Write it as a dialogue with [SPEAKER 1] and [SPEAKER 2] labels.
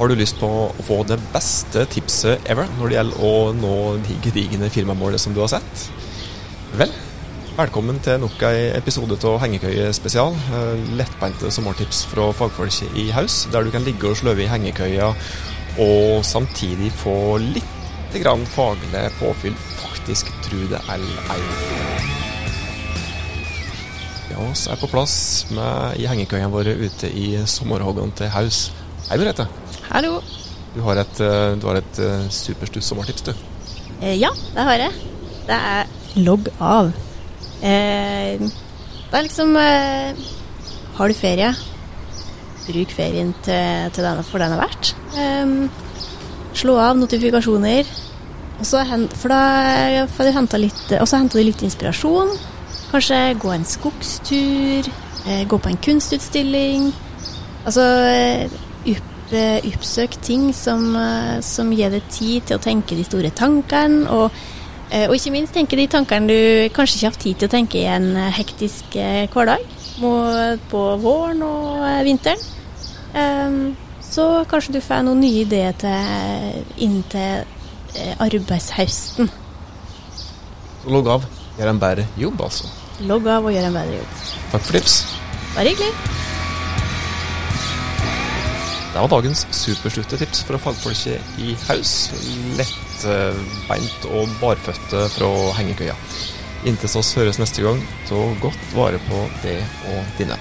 [SPEAKER 1] Har du lyst på å få det beste tipset ever når det gjelder å nå de gedigne firmamålet som du har sett? Vel, velkommen til nok en episode av Hengekøye spesial. Eh, lettbeinte sommertips fra fagfolk i haus, der du kan ligge og sløve i hengekøya og samtidig få litt grann faglig påfyll, faktisk tru det eller ei. Ja, så er på plass med i hengekøyene våre ute i sommerhoggene til haus. Hei, Merete.
[SPEAKER 2] Hallo.
[SPEAKER 1] Du har et, eh, du har et uh, superstuss sommertips, du.
[SPEAKER 2] Eh, ja, det har jeg. Det er logg av. Eh, det er liksom eh, Har du ferie? Bruk ferien til, til denne, for den er verdt. Eh, slå av notifikasjoner. Og så henta litt du litt inspirasjon. Kanskje gå en skogstur. Eh, gå på en kunstutstilling. Altså opp oppsøk ting som, som, gir deg tid til å tenke de store tankene, og, og, ikke minst tenke de tankene du kanskje ikke har hatt tid til å tenke i en hektisk hverdag på våren og vinteren. Så kanskje du får noen nye ideer til, inn til arbeidshøsten.
[SPEAKER 1] Så logg av. Gjør en bedre jobb, altså.
[SPEAKER 2] Logg av og gjør en bedre jobb.
[SPEAKER 1] Takk for tips.
[SPEAKER 2] Bare hyggelig.
[SPEAKER 1] Det var dagens supersluttetips fra fagfolket i haus. Lettbeint og barføtte fra hengekøya. Inntil oss høres neste gang, ta godt vare på det og dine.